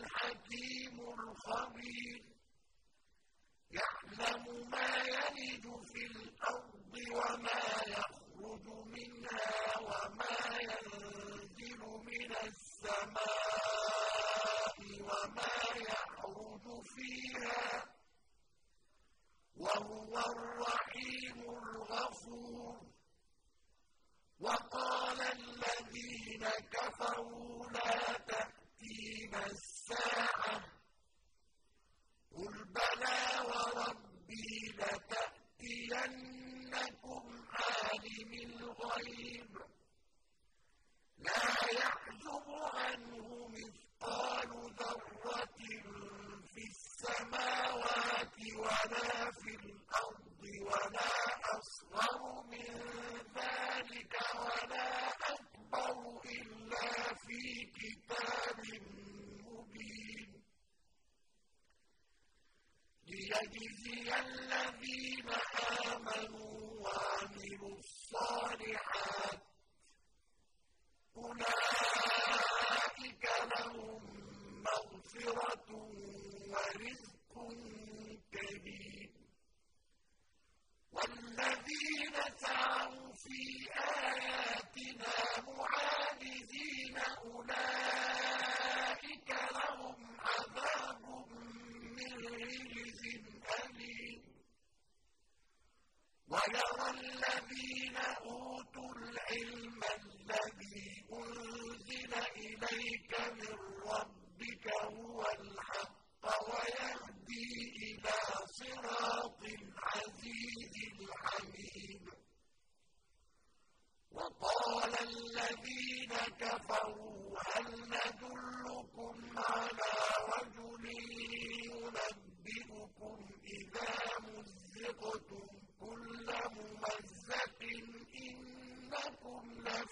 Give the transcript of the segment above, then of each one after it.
الحكيم الخبير. يعلم ما يلج في الأرض وما الذين أوتوا العلم الذي أنزل إليك من ربك هو الحق ويهدي إلى صراط العزيز الحميد. وقال الذين كفروا هل ندلكم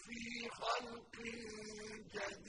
لفي خلق جديد.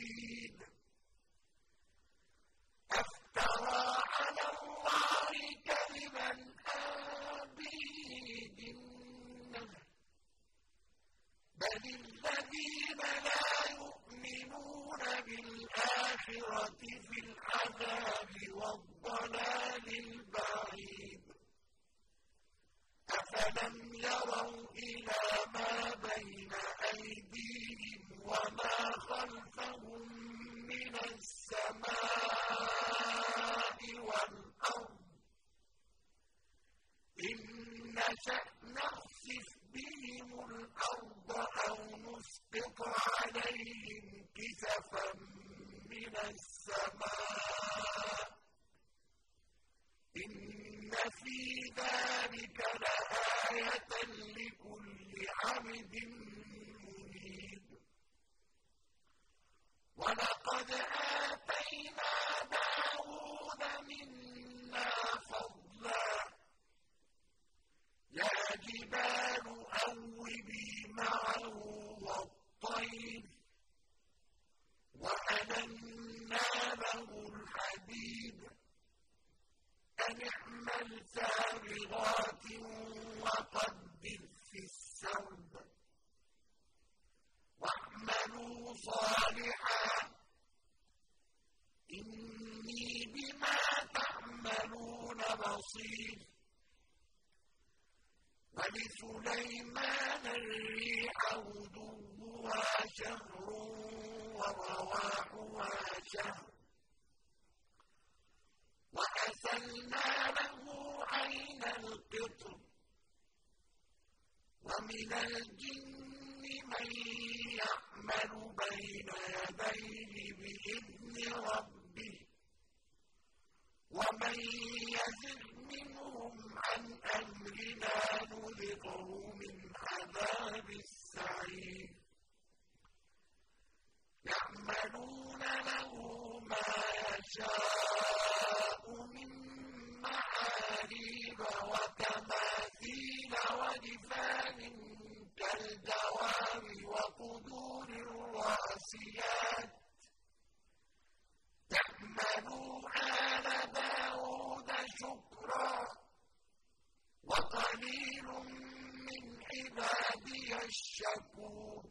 أن اعمل وقدر في السرد واعملوا صالحا. إني بما تعملون بصير. ولسليمان الريح غدوها شهر ورواحها شهر وأسلنا له عين القطر ومن الجن من يعمل بين يديه بإذن ربه ومن يزغ منهم عن أمرنا نذقه من عذاب السعير يعملون له ما يشاء القاسيات تحملوا آل داود شكرا وقليل من عبادي الشكور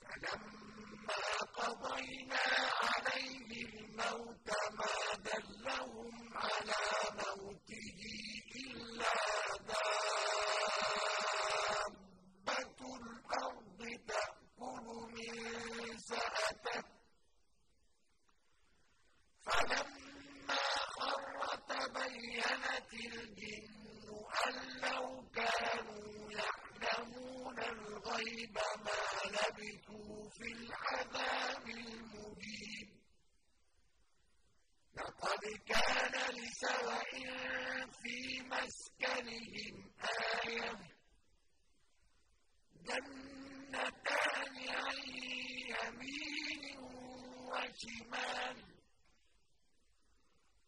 فلما قضينا عليه الموت ما دلهم على موت الجن أن لو كانوا يعلمون الغيب ما لبثوا في العذاب المجيب لقد كان لسوء في مسكنهم آية. جنتان عن يمين وشمال.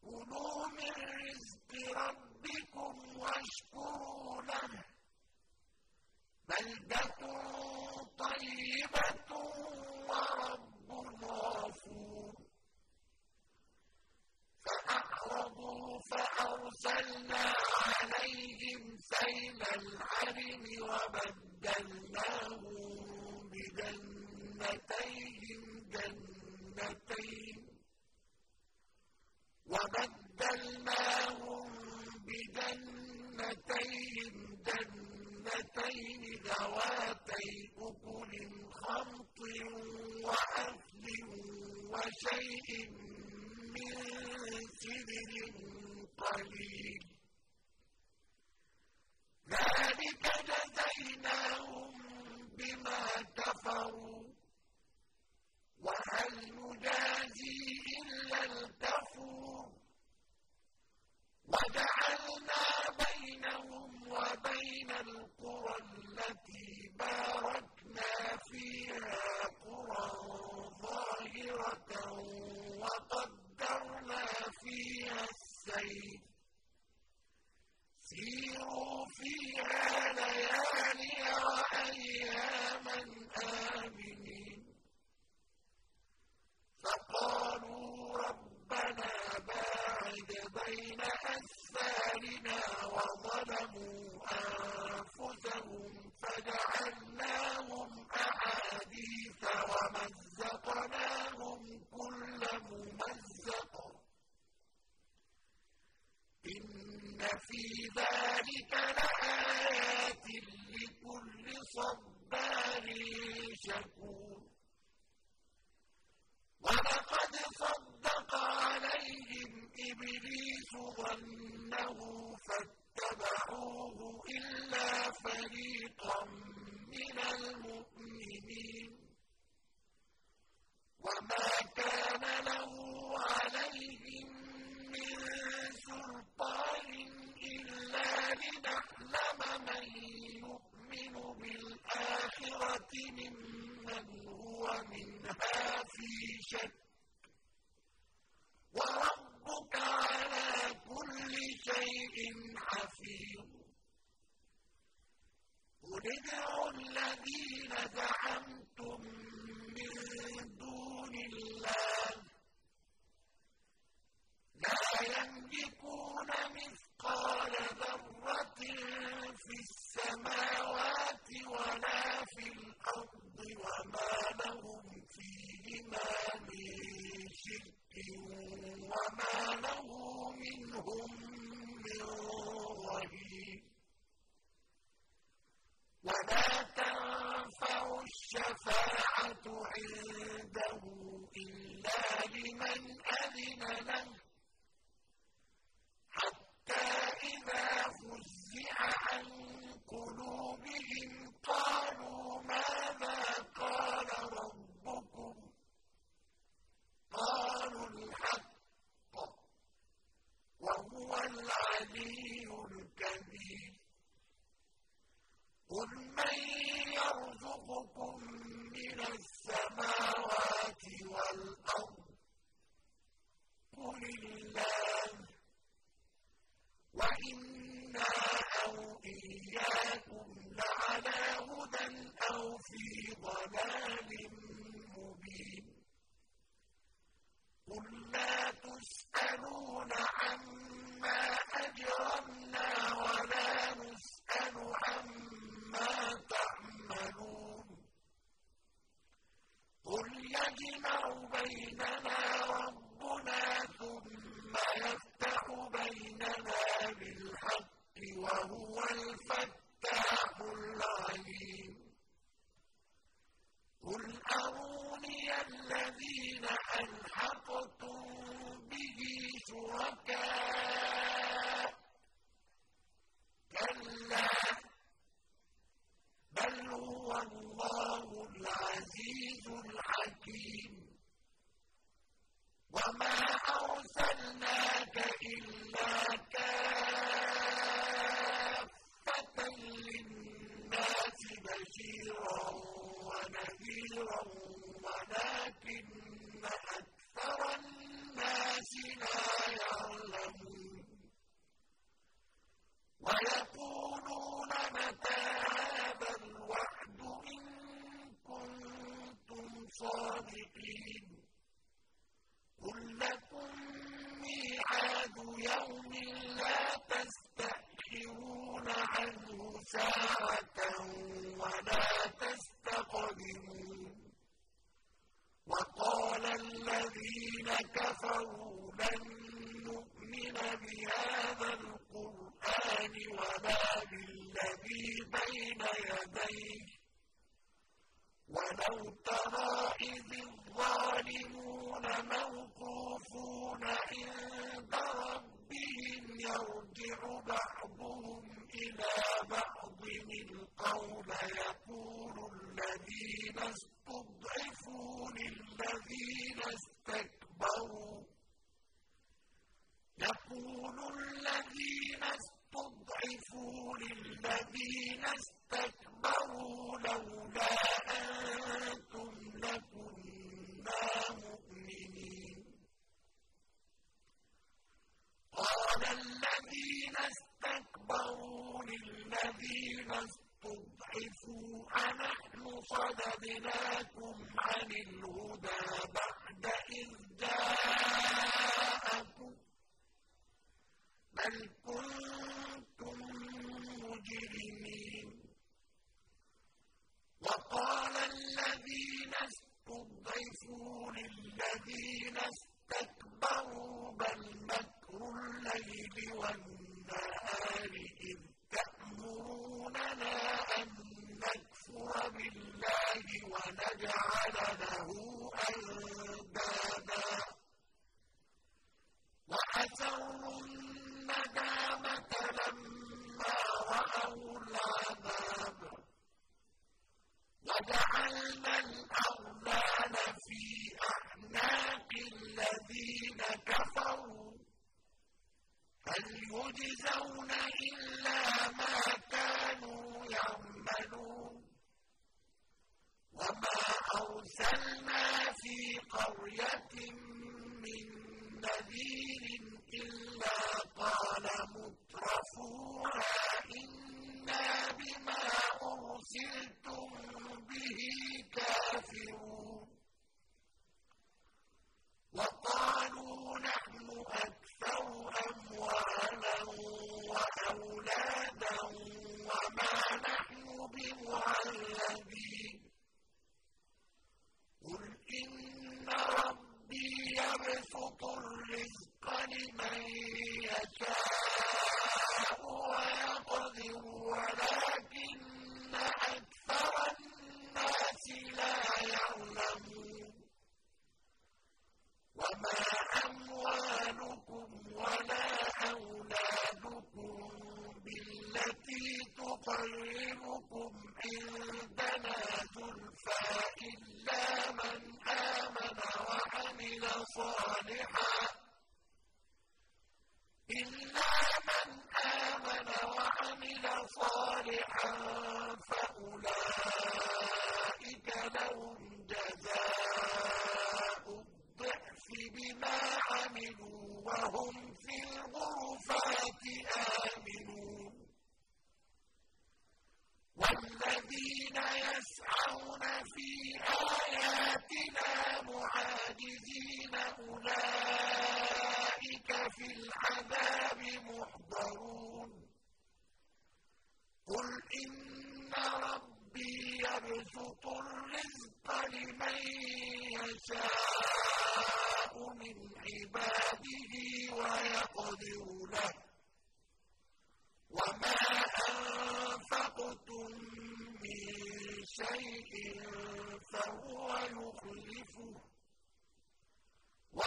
كلوا من رزق ربكم أرسلنا عليهم سيل العرم وبدنا ممن هو منها في شك قُلْ مَن يَرْزُقُكُم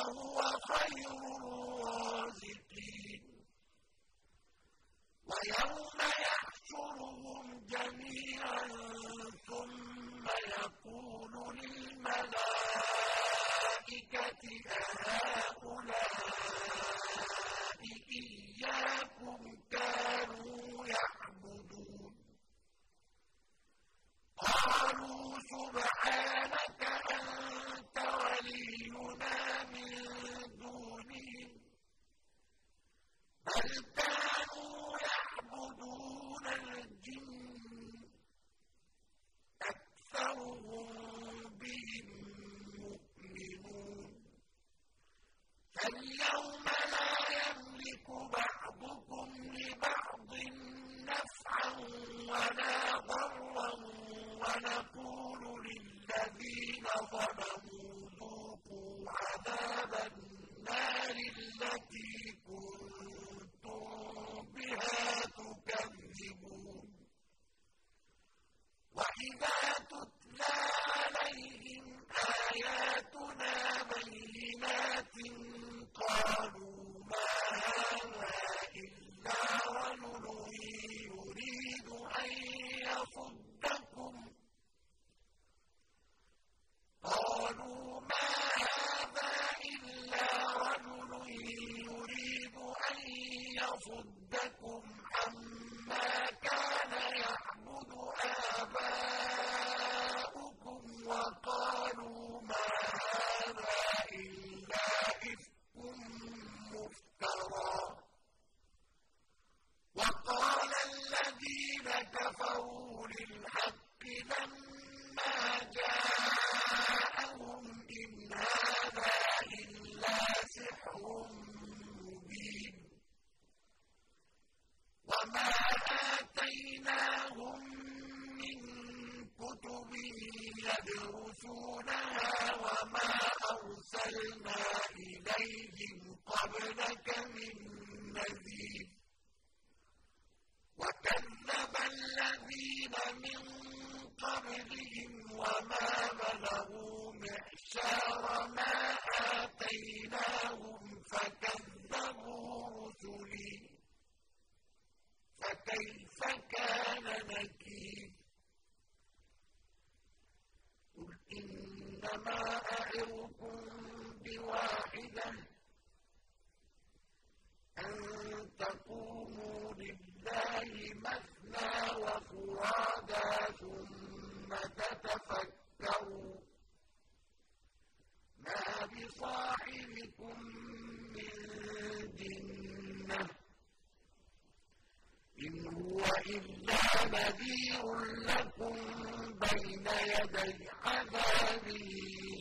وهو خير الرازقين. ويوم لم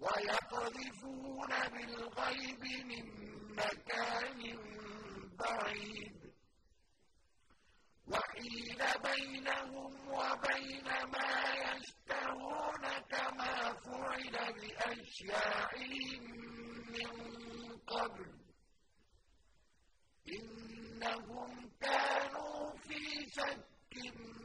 ويقذفون بالغيب من مكان بعيد. وحيل بينهم وبين ما يشتهون كما فعل أشياعهم من قبل. إنهم كانوا في شك